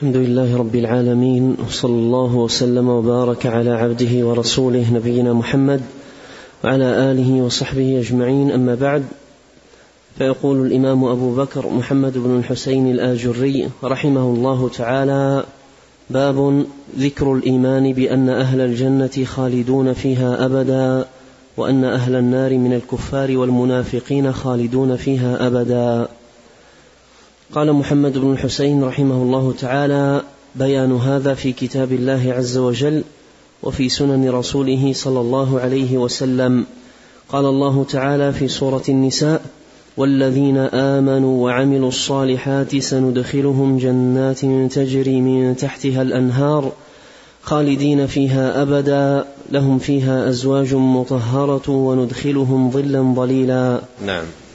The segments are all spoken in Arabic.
الحمد لله رب العالمين وصلى الله وسلم وبارك على عبده ورسوله نبينا محمد وعلى آله وصحبه أجمعين. أما بعد فيقول الإمام أبو بكر محمد بن الحسين الآجري رحمه الله تعالى باب ذكر الإيمان بأن أهل الجنة خالدون فيها أبدا وأن أهل النار من الكفار والمنافقين خالدون فيها أبدا. قال محمد بن الحسين رحمه الله تعالى بيان هذا في كتاب الله عز وجل وفي سنن رسوله صلى الله عليه وسلم. قال الله تعالى في سورة النساء والذين آمنوا وعملوا الصالحات سندخلهم جنات تجري من تحتها الأنهار خالدين فيها أبدا لهم فيها أزواج مطهرة وندخلهم ظلا ظليلا. نعم.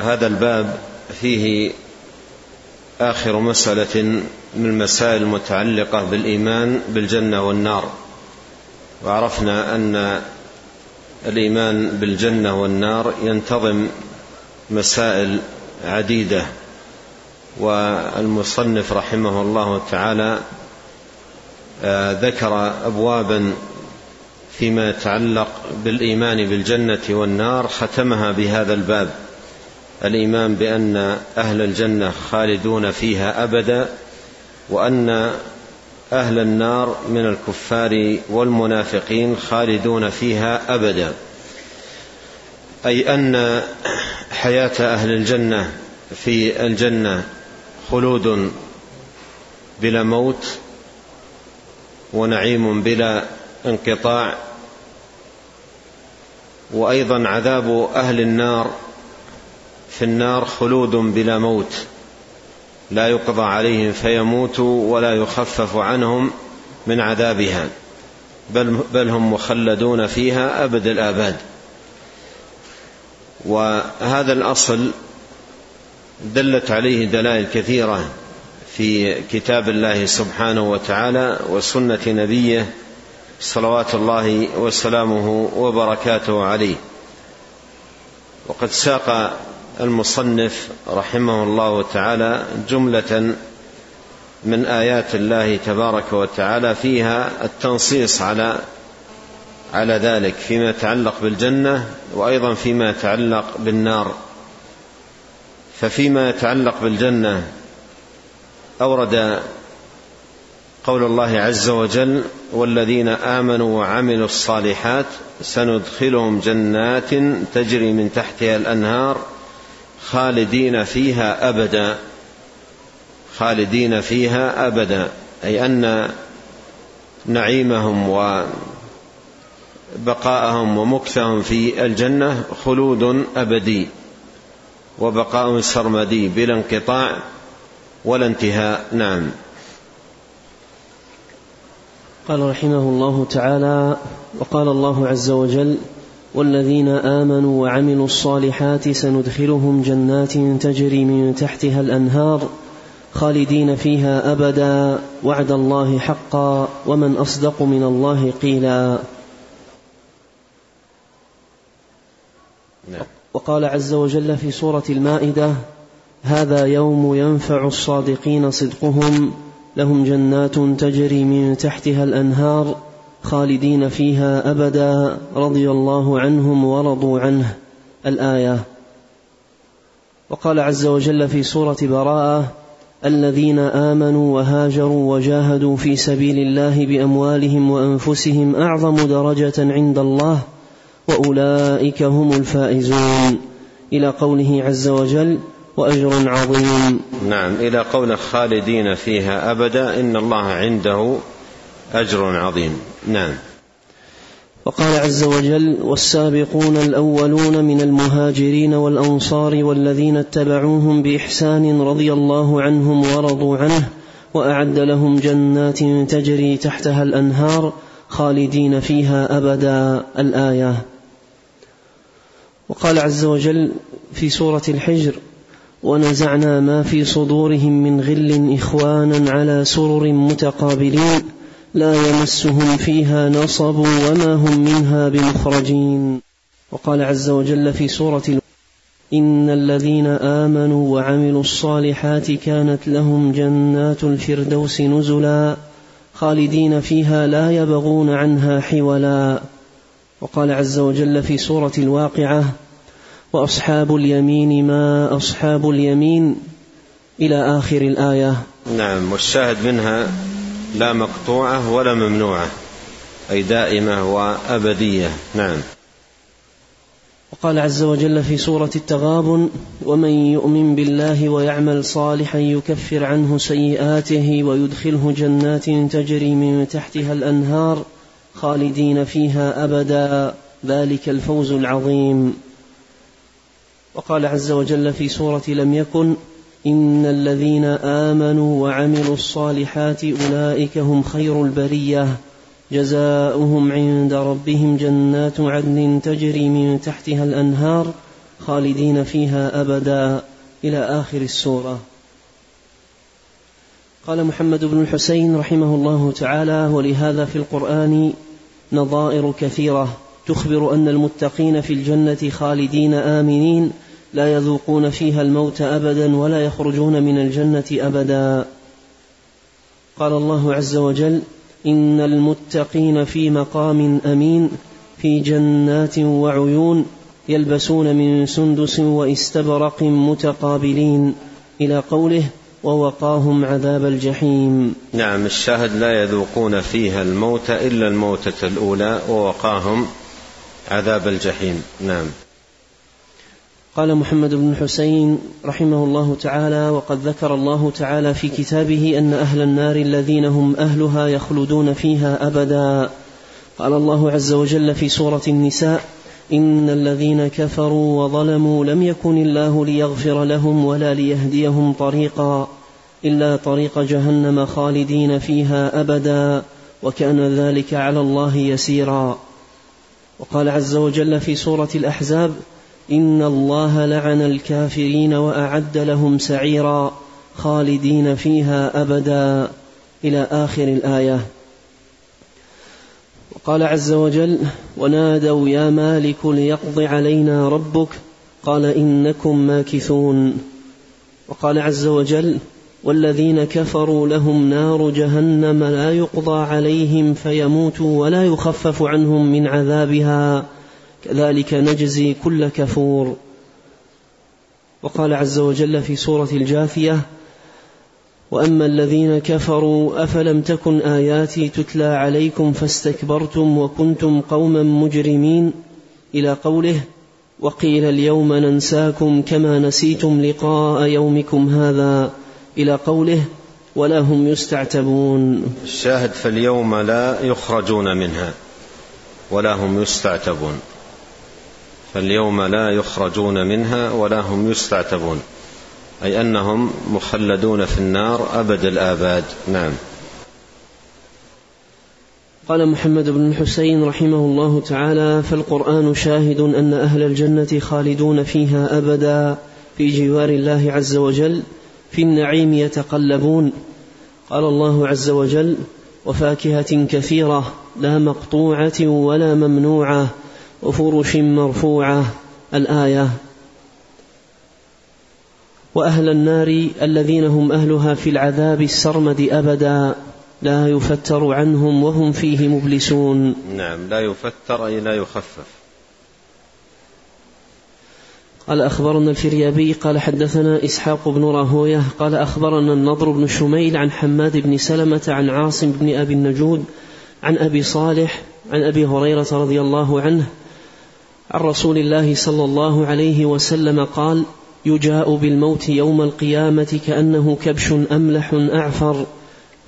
هذا الباب فيه آخر مسألة من المسائل المتعلقة بالإيمان بالجنة والنار. وعرفنا أن الإيمان بالجنة والنار ينتظم مسائل عديدة والمصنف رحمه الله تعالى ذكر أبوابا فيما يتعلق بالإيمان بالجنة والنار ختمها بهذا الباب. الإيمان بأن أهل الجنة خالدون فيها أبدا وأن أهل النار من الكفار والمنافقين خالدون فيها أبدا. أي أن حياة أهل الجنة في الجنة خلود بلا موت ونعيم بلا انقطاع وأيضا عذاب أهل النار في النار خلود بلا موت. لا يقضى عليهم فيموتوا ولا يخفف عنهم من عذابها. بل, بل هم مخلدون فيها أبد الآباد. وهذا الأصل دلت عليه دلائل كثيرة في كتاب الله سبحانه وتعالى وسنة نبيه صلوات الله وسلامه وبركاته عليه. وقد ساق المصنف رحمه الله تعالى جملة من آيات الله تبارك وتعالى فيها التنصيص على على ذلك فيما يتعلق بالجنة وأيضا فيما يتعلق بالنار. ففيما يتعلق بالجنة أورد قول الله عز وجل والذين آمنوا وعملوا الصالحات سندخلهم جنات تجري من تحتها الأنهار خالدين فيها أبدا. خالدين فيها أبدا. أي أن نعيمهم وبقاءهم ومكثهم في الجنة خلود أبدي وبقاء سرمدي بلا انقطاع ولا انتهاء. نعم. قال رحمه الله تعالى وقال الله عز وجل والذين آمنوا وعملوا الصالحات سندخلهم جنات تجري من تحتها الأنهار خالدين فيها أبدا وعد الله حقا ومن أصدق من الله قيلا نعم. وقال عز وجل في سورة المائدة هذا يوم ينفع الصادقين صدقهم لهم جنات تجري من تحتها الأنهار خالدين فيها أبدا رضي الله عنهم ورضوا عنه. الآية. وقال عز وجل في سورة براءة الذين آمنوا وهاجروا وجاهدوا في سبيل الله بأموالهم وأنفسهم أعظم درجة عند الله وأولئك هم الفائزون. إلى قوله عز وجل وأجر عظيم. نعم إلى قول خالدين فيها أبدا إن الله عنده أجر عظيم. نعم. وقال عز وجل والسابقون الأولون من المهاجرين والأنصار والذين اتبعوهم بإحسان رضي الله عنهم ورضوا عنه وأعد لهم جنات تجري تحتها الأنهار خالدين فيها أبدا. الآية. وقال عز وجل في سورة الحجر ونزعنا ما في صدورهم من غل إخوانا على سرر متقابلين. لا يمسهم فيها نصب وما هم منها بمخرجين. وقال عز وجل في سورة إن الذين آمنوا وعملوا الصالحات كانت لهم جنات الفردوس نزلا خالدين فيها لا يبغون عنها حولا. وقال عز وجل في سورة الواقعة وأصحاب اليمين ما أصحاب اليمين إلى آخر الآية. نعم والشاهد منها لا مقطوعة ولا ممنوعة أي دائمة وأبدية. نعم. وقال عز وجل في سورة التغابن ومن يؤمن بالله ويعمل صالحا يكفر عنه سيئاته ويدخله جنات تجري من تحتها الأنهار خالدين فيها أبدا. ذلك الفوز العظيم. وقال عز وجل في سورة لم يكن إن الذين آمنوا وعملوا الصالحات أولئك هم خير البرية. جزاؤهم عند ربهم جنات عدن تجري من تحتها الأنهار خالدين فيها أبدا. إلى آخر السورة. قال محمد بن الحسين رحمه الله تعالى ولهذا في القرآن نظائر كثيرة تخبر أن المتقين في الجنة خالدين آمنين. لا يذوقون فيها الموت أبدا ولا يخرجون من الجنة أبدا. قال الله عز وجل إن المتقين في مقام أمين في جنات وعيون يلبسون من سندس واستبرق متقابلين. إلى قوله ووقاهم عذاب الجحيم. نعم الشاهد لا يذوقون فيها الموت إلا الموتة الأولى ووقاهم عذاب الجحيم. نعم. قال محمد بن الحسين رحمه الله تعالى وقد ذكر الله تعالى في كتابه أن أهل النار الذين هم أهلها يخلدون فيها أبدا. قال الله عز وجل في سورة النساء إن الذين كفروا وظلموا لم يكن الله ليغفر لهم ولا ليهديهم طريقا إلا طريق جهنم خالدين فيها أبدا وكان ذلك على الله يسيرا. وقال عز وجل في سورة الأحزاب ان الله لعن الكافرين واعد لهم سعيرا خالدين فيها ابدا إلى اخر الايه. وقال عز وجل ونادوا يا مالك ليقض علينا ربك قال انكم ماكثون. وقال عز وجل والذين كفروا لهم نار جهنم لا يقضى عليهم فيموتوا ولا يخفف عنهم من عذابها. كذلك نجزي كل كفور. وقال عز وجل في سورة الجاثية وأما الذين كفروا أفلم تكن آياتي تتلى عليكم فاستكبرتم وكنتم قوما مجرمين؟ إلى قوله وقيل اليوم ننساكم كما نسيتم لقاء يومكم هذا. إلى قوله ولا هم يستعتبون. الشاهد فاليوم لا يخرجون منها ولا هم يستعتبون. فاليوم لا يخرجون منها ولا هم يستعتبون. أي أنهم مخلدون في النار أبد الآباد. نعم. قال محمد بن الحسين رحمه الله تعالى فالقرآن شاهد أن أهل الجنة خالدون فيها أبدا في جوار الله عز وجل في النعيم يتقلبون. قال الله عز وجل وفاكهة كثيرة لا مقطوعة ولا ممنوعة. وفرش مرفوعة الآية. وأهل النار الذين هم أهلها في العذاب السرمد أبدا لا يفتر عنهم وهم فيه مبلسون. نعم لا يفتر أي لا يخفف. قال أخبرنا الفريابي قال حدثنا إسحاق بن راهوية قال أخبرنا النضر بن شميل عن حماد بن سلمة عن عاصم بن أبي النجود عن أبي صالح عن أبي هريرة رضي الله عنه عن رسول الله صلى الله عليه وسلم قال يجاء بالموت يوم القيامة كأنه كبش املح أعفر.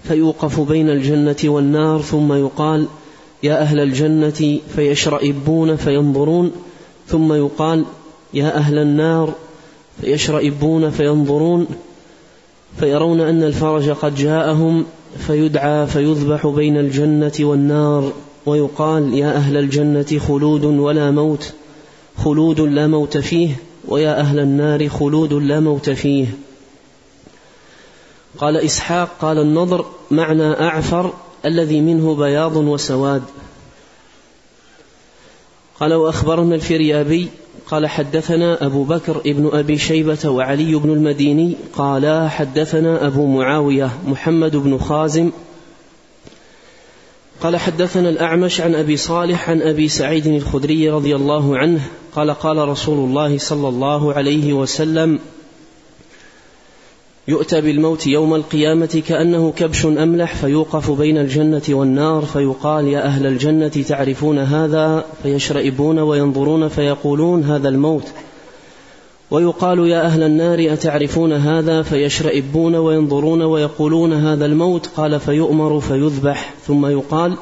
فيوقف بين الجنة والنار ثم يقال يا أهل الجنة فيشرئبون فينظرون. ثم يقال يا أهل النار فيشرئبون فينظرون. فيرون أن الفرج قد جاءهم فيدعى فيذبح بين الجنة والنار. ويقال يا أهل الجنة خلود ولا موت خلود لا موت فيه ويا أهل النار خلود لا موت فيه. قال إسحاق قال النضر معنى أعفر الذي منه بياض وسواد. قال وأخبرنا الفريابي قال حدثنا أبو بكر ابن أبي شيبة وعلي بن المديني قالا حدثنا أبو معاوية محمد بن خازم قال حدثنا الأعمش عن أبي صالح عن أبي سعيد الخدري رضي الله عنه قال قال رسول الله صلى الله عليه وسلم يؤتى بالموت يوم القيامة كأنه كبش أملح فيوقف بين الجنة والنار فيقال يا أهل الجنة تعرفون هذا فيشرئبون وينظرون فيقولون هذا الموت ويقال يا أهل النار أتعرفون هذا فيشرئبون وينظرون ويقولون هذا الموت؟ قال فيؤمر فيذبح. ثم يقال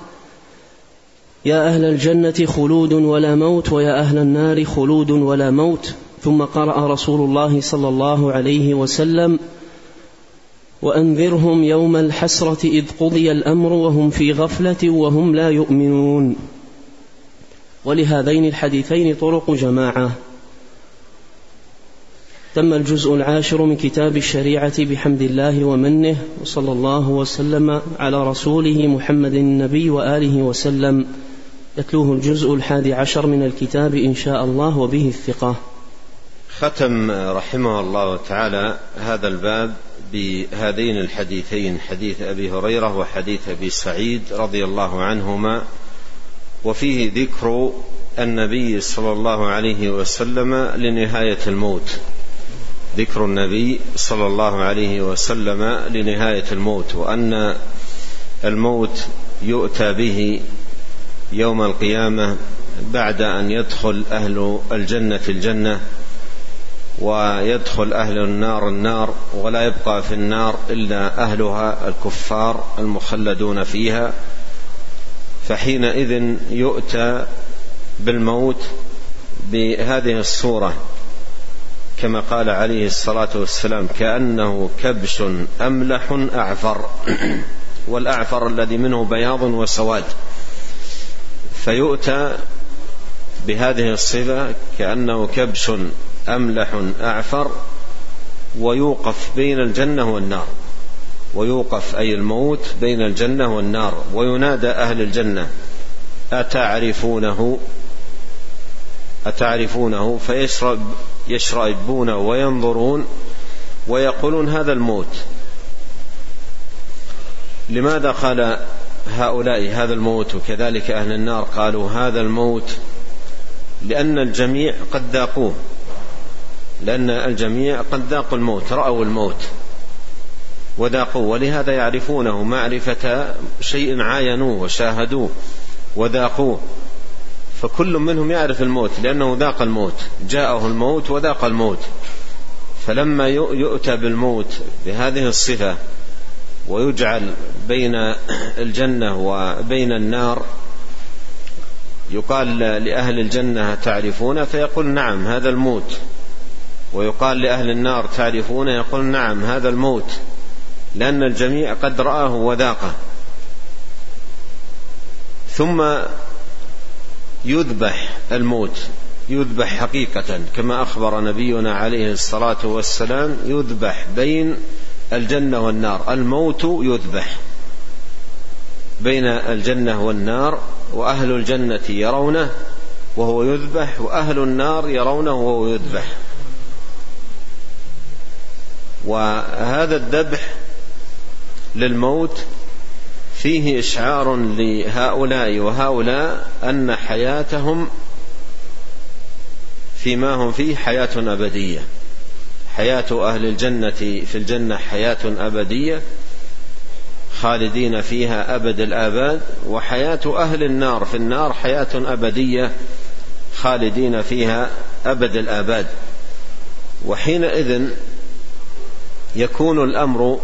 يا أهل الجنة خلود ولا موت ويا أهل النار خلود ولا موت. ثم قرأ رسول الله صلى الله عليه وسلم وأنذرهم يوم الحسرة إذ قضي الأمر وهم في غفلة وهم لا يؤمنون. ولهذين الحديثين طرق جماعة. تم الجزء العاشر من كتاب الشريعة بحمد الله ومنه وصلى الله وسلم على رسوله محمد النبي وآله وسلم. يتلوه الجزء الحادي عشر من الكتاب إن شاء الله وبه الثقة. ختم رحمه الله تعالى هذا الباب بهذين الحديثين حديث أبي هريرة وحديث أبي سعيد رضي الله عنهما. وفيه ذكر النبي صلى الله عليه وسلم لنهاية الموت. ذكر النبي صلى الله عليه وسلم لنهاية الموت وأن الموت يؤتى به يوم القيامة بعد أن يدخل أهل الجنة الجنة ويدخل أهل النار النار ولا يبقى في النار إلا أهلها الكفار المخلدون فيها. فحينئذ يؤتى بالموت بهذه الصورة. كما قال عليه الصلاة والسلام كأنه كبش أملح أعفر والأعفر الذي منه بياض وسواد. فيؤتى بهذه الصفة كأنه كبش أملح أعفر ويوقف بين الجنة والنار. ويوقف أي الموت بين الجنة والنار. وينادى أهل الجنة أتعرفونه؟ أتعرفونه؟ فيشرب يشربون وينظرون ويقولون هذا الموت. لماذا قال هؤلاء هذا الموت؟ وكذلك أهل النار قالوا هذا الموت لأن الجميع قد ذاقوه. لأن الجميع قد ذاقوا الموت رأوا الموت وذاقوه. ولهذا يعرفونه معرفة شيء عاينوه وشاهدوه وذاقوه. فكل منهم يعرف الموت لأنه ذاق الموت جاءه الموت وذاق الموت. فلما يؤتى بالموت بهذه الصفة ويجعل بين الجنة وبين النار يقال لأهل الجنة تعرفون؟ فيقول نعم هذا الموت. ويقال لأهل النار تعرفون؟ يقول نعم هذا الموت. لأن الجميع قد رآه وذاقه. ثم يذبح الموت يذبح حقيقة كما أخبر نبينا عليه الصلاة والسلام يذبح بين الجنة والنار الموت يذبح بين الجنة والنار وأهل الجنة يرونه وهو يذبح وأهل النار يرونه وهو يذبح. وهذا الذبح للموت فيه إشعار لهؤلاء وهؤلاء أن حياتهم فيما هم فيه حياة أبدية. حياة أهل الجنة في الجنة حياة أبدية خالدين فيها أبد الآباد وحياة أهل النار في النار حياة أبدية خالدين فيها أبد الآباد. وحينئذ يكون الأمر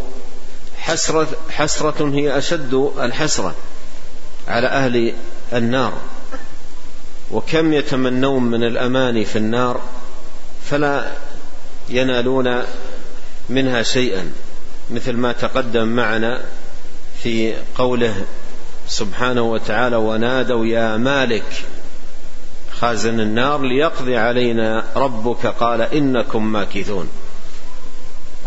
حسرة حسرة هي أشد الحسرة على أهل النار. وكم يتمنون من الأمان في النار فلا ينالون منها شيئا مثل ما تقدم معنا في قوله سبحانه وتعالى ونادوا يا مالك خازن النار ليقضي علينا ربك قال إنكم ماكثون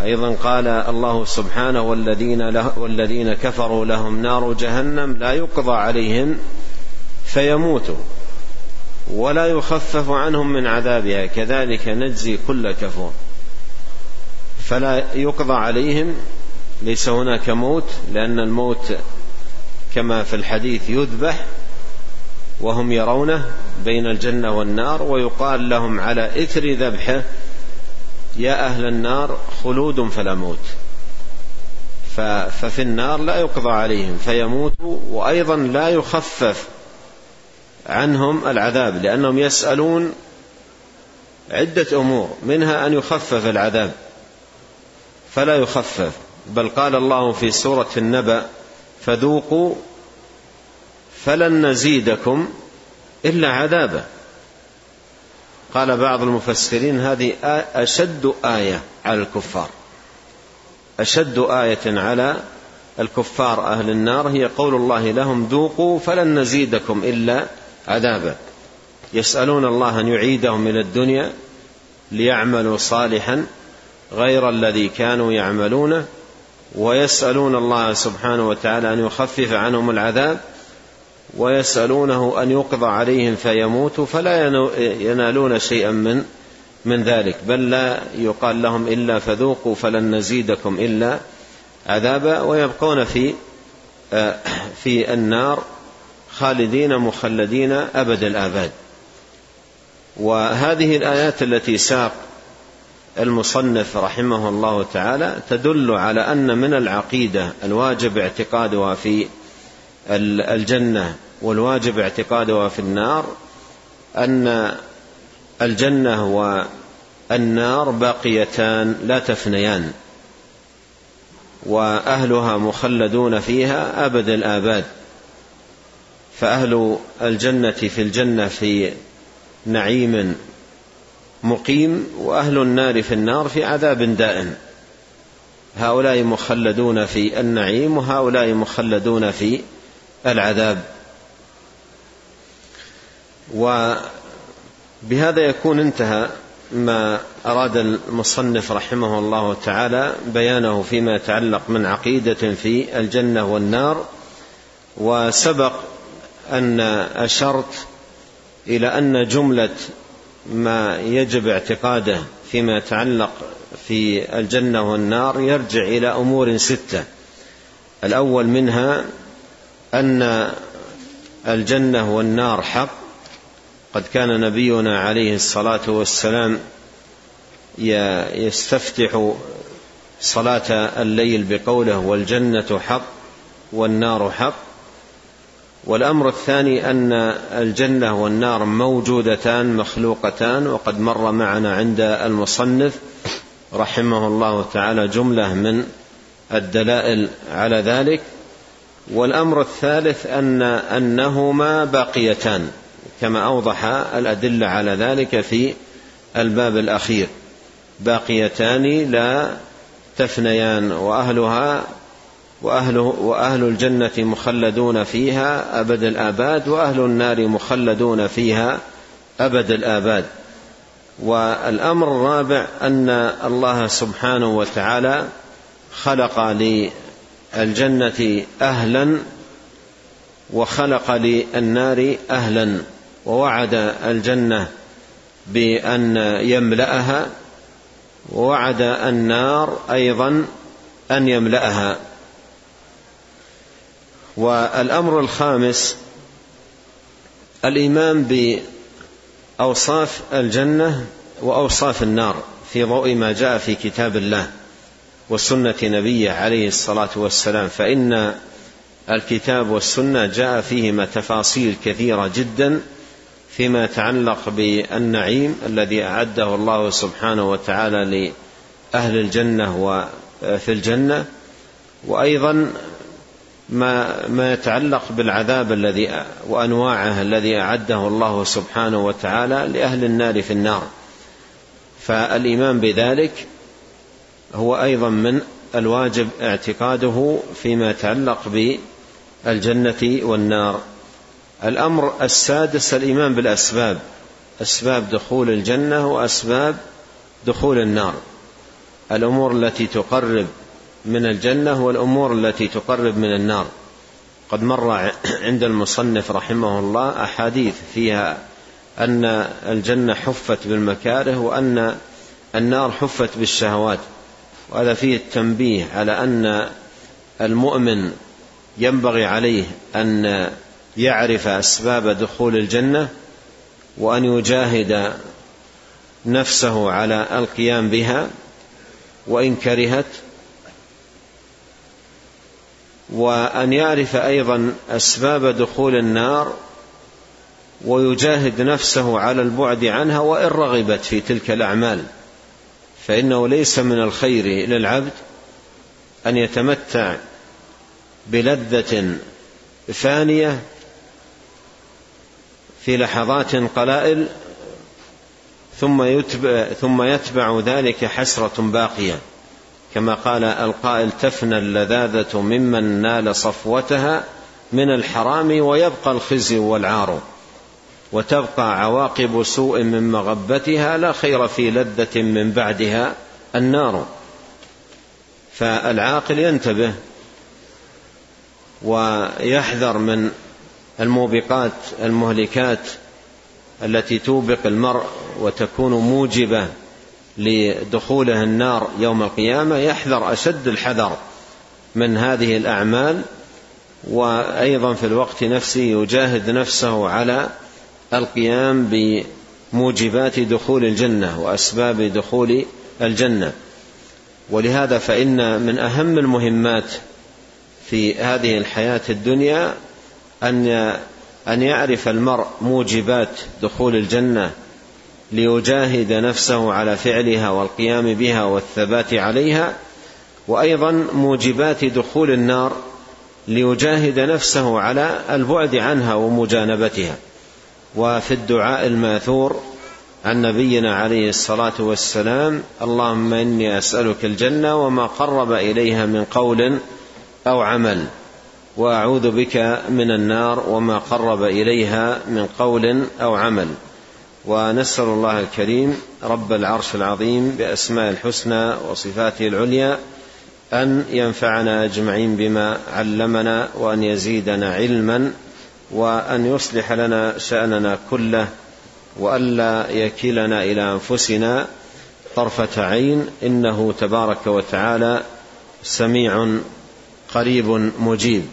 أيضا قال الله سبحانه والذين, له والذين كفروا لهم نار جهنم لا يقضى عليهم فيموتوا ولا يخفف عنهم من عذابها. كذلك نجزي كل كفور. فلا يقضى عليهم ليس هناك موت لأن الموت كما في الحديث يذبح وهم يرونه بين الجنة والنار ويقال لهم على إثر ذبحه يا أهل النار خلود فلا موت. ففي النار لا يقضى عليهم فيموتوا وأيضا لا يخفف عنهم العذاب لأنهم يسألون عدة أمور منها أن يخفف العذاب. فلا يخفف بل قال الله في سورة النبأ فذوقوا فلن نزيدكم إلا عذابا. قال بعض المفسرين هذه أشد آية على الكفار. أشد آية على الكفار أهل النار هي قول الله لهم ذوقوا فلن نزيدكم إلا عذابا. يسألون الله أن يعيدهم إلى الدنيا ليعملوا صالحا غير الذي كانوا يعملونه ويسألون الله سبحانه وتعالى أن يخفف عنهم العذاب ويسألونه أن يقضى عليهم فيموتوا فلا ينالون شيئا من من ذلك بل لا يقال لهم إلا فذوقوا فلن نزيدكم إلا عذابا ويبقون في آه، في النار خالدين مخلدين أبد الآباد. وهذه الآيات التي ساق المصنف رحمه الله تعالى تدل على أن من العقيدة الواجب اعتقادها في الجنة والواجب اعتقادها في النار أن الجنة والنار باقيتان لا تفنيان وأهلها مخلدون فيها أبد الآباد. فأهل الجنة في الجنة في نعيم مقيم وأهل النار في النار في عذاب دائم. هؤلاء مخلدون في النعيم وهؤلاء مخلدون في العذاب. وبهذا يكون انتهى ما أراد المصنف رحمه الله تعالى بيانه فيما يتعلق من عقيدة في الجنة والنار وسبق أن أشرت إلى أن جملة ما يجب اعتقاده فيما يتعلق في الجنة والنار يرجع إلى أمور ستة. الأول منها أن الجنة والنار حق. قد كان نبينا عليه الصلاة والسلام يستفتح صلاة الليل بقوله والجنة حق والنار حق. والأمر الثاني أن الجنة والنار موجودتان مخلوقتان وقد مر معنا عند المصنف رحمه الله تعالى جملة من الدلائل على ذلك. والأمر الثالث أن أنهما باقيتان كما أوضح الأدلة على ذلك في الباب الأخير. باقيتان لا تفنيان وأهلها وأهل, وأهل الجنة مخلدون فيها أبد الآباد وأهل النار مخلدون فيها أبد الآباد. والأمر الرابع أن الله سبحانه وتعالى خلق للجنة أهلا وخلق للنار أهلا ووعد الجنة بأن يملأها ووعد النار أيضا أن يملأها. والأمر الخامس الإيمان بأوصاف الجنة وأوصاف النار في ضوء ما جاء في كتاب الله. وسنة نبيه عليه الصلاة والسلام فإن الكتاب والسنة جاء فيهما تفاصيل كثيرة جدا فيما يتعلق بالنعيم الذي أعده الله سبحانه وتعالى لأهل الجنة وفي الجنة وأيضا ما ما يتعلق بالعذاب الذي وأنواعه الذي أعده الله سبحانه وتعالى لأهل النار في النار. فالإيمان بذلك هو أيضا من الواجب اعتقاده فيما يتعلق بالجنة والنار. الأمر السادس الإيمان بالأسباب أسباب دخول الجنة وأسباب دخول النار. الأمور التي تقرب من الجنة والأمور التي تقرب من النار. قد مر عند المصنف رحمه الله أحاديث فيها أن الجنة حفت بالمكاره وأن النار حفت بالشهوات. وهذا فيه التنبيه على أن المؤمن ينبغي عليه أن يعرف أسباب دخول الجنة وأن يجاهد نفسه على القيام بها وإن كرهت وأن يعرف أيضا أسباب دخول النار ويجاهد نفسه على البعد عنها وإن رغبت في تلك الأعمال. فإنه ليس من الخير للعبد أن يتمتع بلذة فانية في لحظات قلائل ثم يتبع, ثم يتبع ذلك حسرة باقية كما قال القائل تفنى اللذاذة ممن نال صفوتها من الحرام ويبقى الخزي والعار. وتبقى عواقب سوء من مغبتها لا خير في لذة من بعدها النار. فالعاقل ينتبه ويحذر من الموبقات المهلكات التي توبق المرء وتكون موجبة لدخوله النار يوم القيامة. يحذر أشد الحذر من هذه الأعمال وأيضا في الوقت نفسه يجاهد نفسه على القيام بموجبات دخول الجنة وأسباب دخول الجنة. ولهذا فإن من أهم المهمات في هذه الحياة الدنيا أن أن يعرف المرء موجبات دخول الجنة ليجاهد نفسه على فعلها والقيام بها والثبات عليها وأيضا موجبات دخول النار ليجاهد نفسه على البعد عنها ومجانبتها. وفي الدعاء الماثور عن نبينا عليه الصلاة والسلام اللهم إني أسألك الجنة وما قرب إليها من قول أو عمل وأعوذ بك من النار وما قرب إليها من قول أو عمل. ونسأل الله الكريم رب العرش العظيم بأسماء الحسنى وصفاته العليا أن ينفعنا أجمعين بما علمنا وأن يزيدنا علما وأن يصلح لنا شأننا كله وألا يكلنا إلى أنفسنا طرفة عين. إنه تبارك وتعالى سميع قريب مجيب.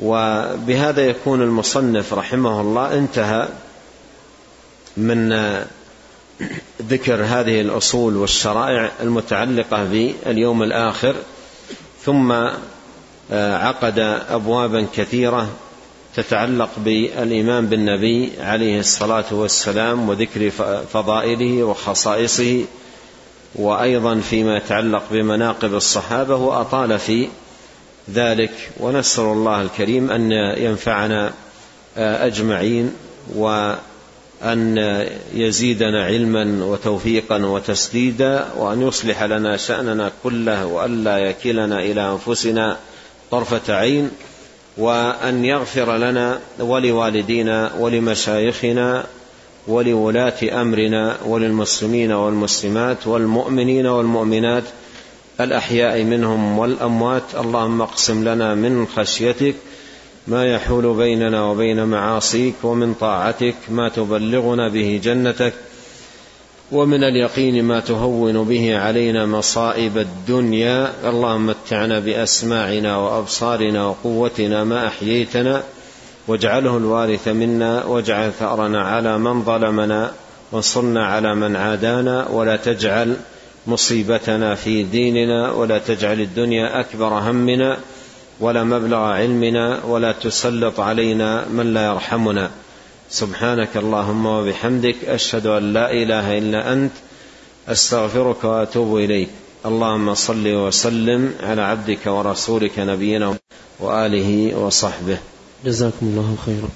وبهذا يكون المصنف رحمه الله. انتهى من ذكر هذه الأصول والشرائع المتعلقة باليوم الآخر ثم عقد أبوابا كثيرة تتعلق بالايمان بالنبي عليه الصلاة والسلام وذكر فضائله وخصائصه وأيضا فيما يتعلق بمناقب الصحابة وأطال في ذلك. ونسأل الله الكريم أن ينفعنا أجمعين وأن يزيدنا علما وتوفيقا وتسديدا وأن يصلح لنا شأننا كله وألا يكلنا إلى أنفسنا طرفة عين. وأن يغفر لنا ولوالدينا ولمشايخنا ولولاة أمرنا وللمسلمين والمسلمات والمؤمنين والمؤمنات الأحياء منهم والأموات. اللهم اقسم لنا من خشيتك ما يحول بيننا وبين معاصيك ومن طاعتك ما تبلغنا به جنتك ومن اليقين ما تهون به علينا مصائب الدنيا. اللهم متعنا بأسماعنا وأبصارنا وقوتنا ما أحييتنا واجعله الوارث منا واجعل ثأرنا على من ظلمنا وانصرنا على من عادانا ولا تجعل مصيبتنا في ديننا ولا تجعل الدنيا أكبر همنا ولا مبلغ علمنا ولا تسلط علينا من لا يرحمنا. سبحانك اللهم وبحمدك أشهد أن لا إله إلا أنت أستغفرك وأتوب إليك. اللهم صل وسلم على عبدك ورسولك نبينا وآله وصحبه. جزاكم الله خيرا.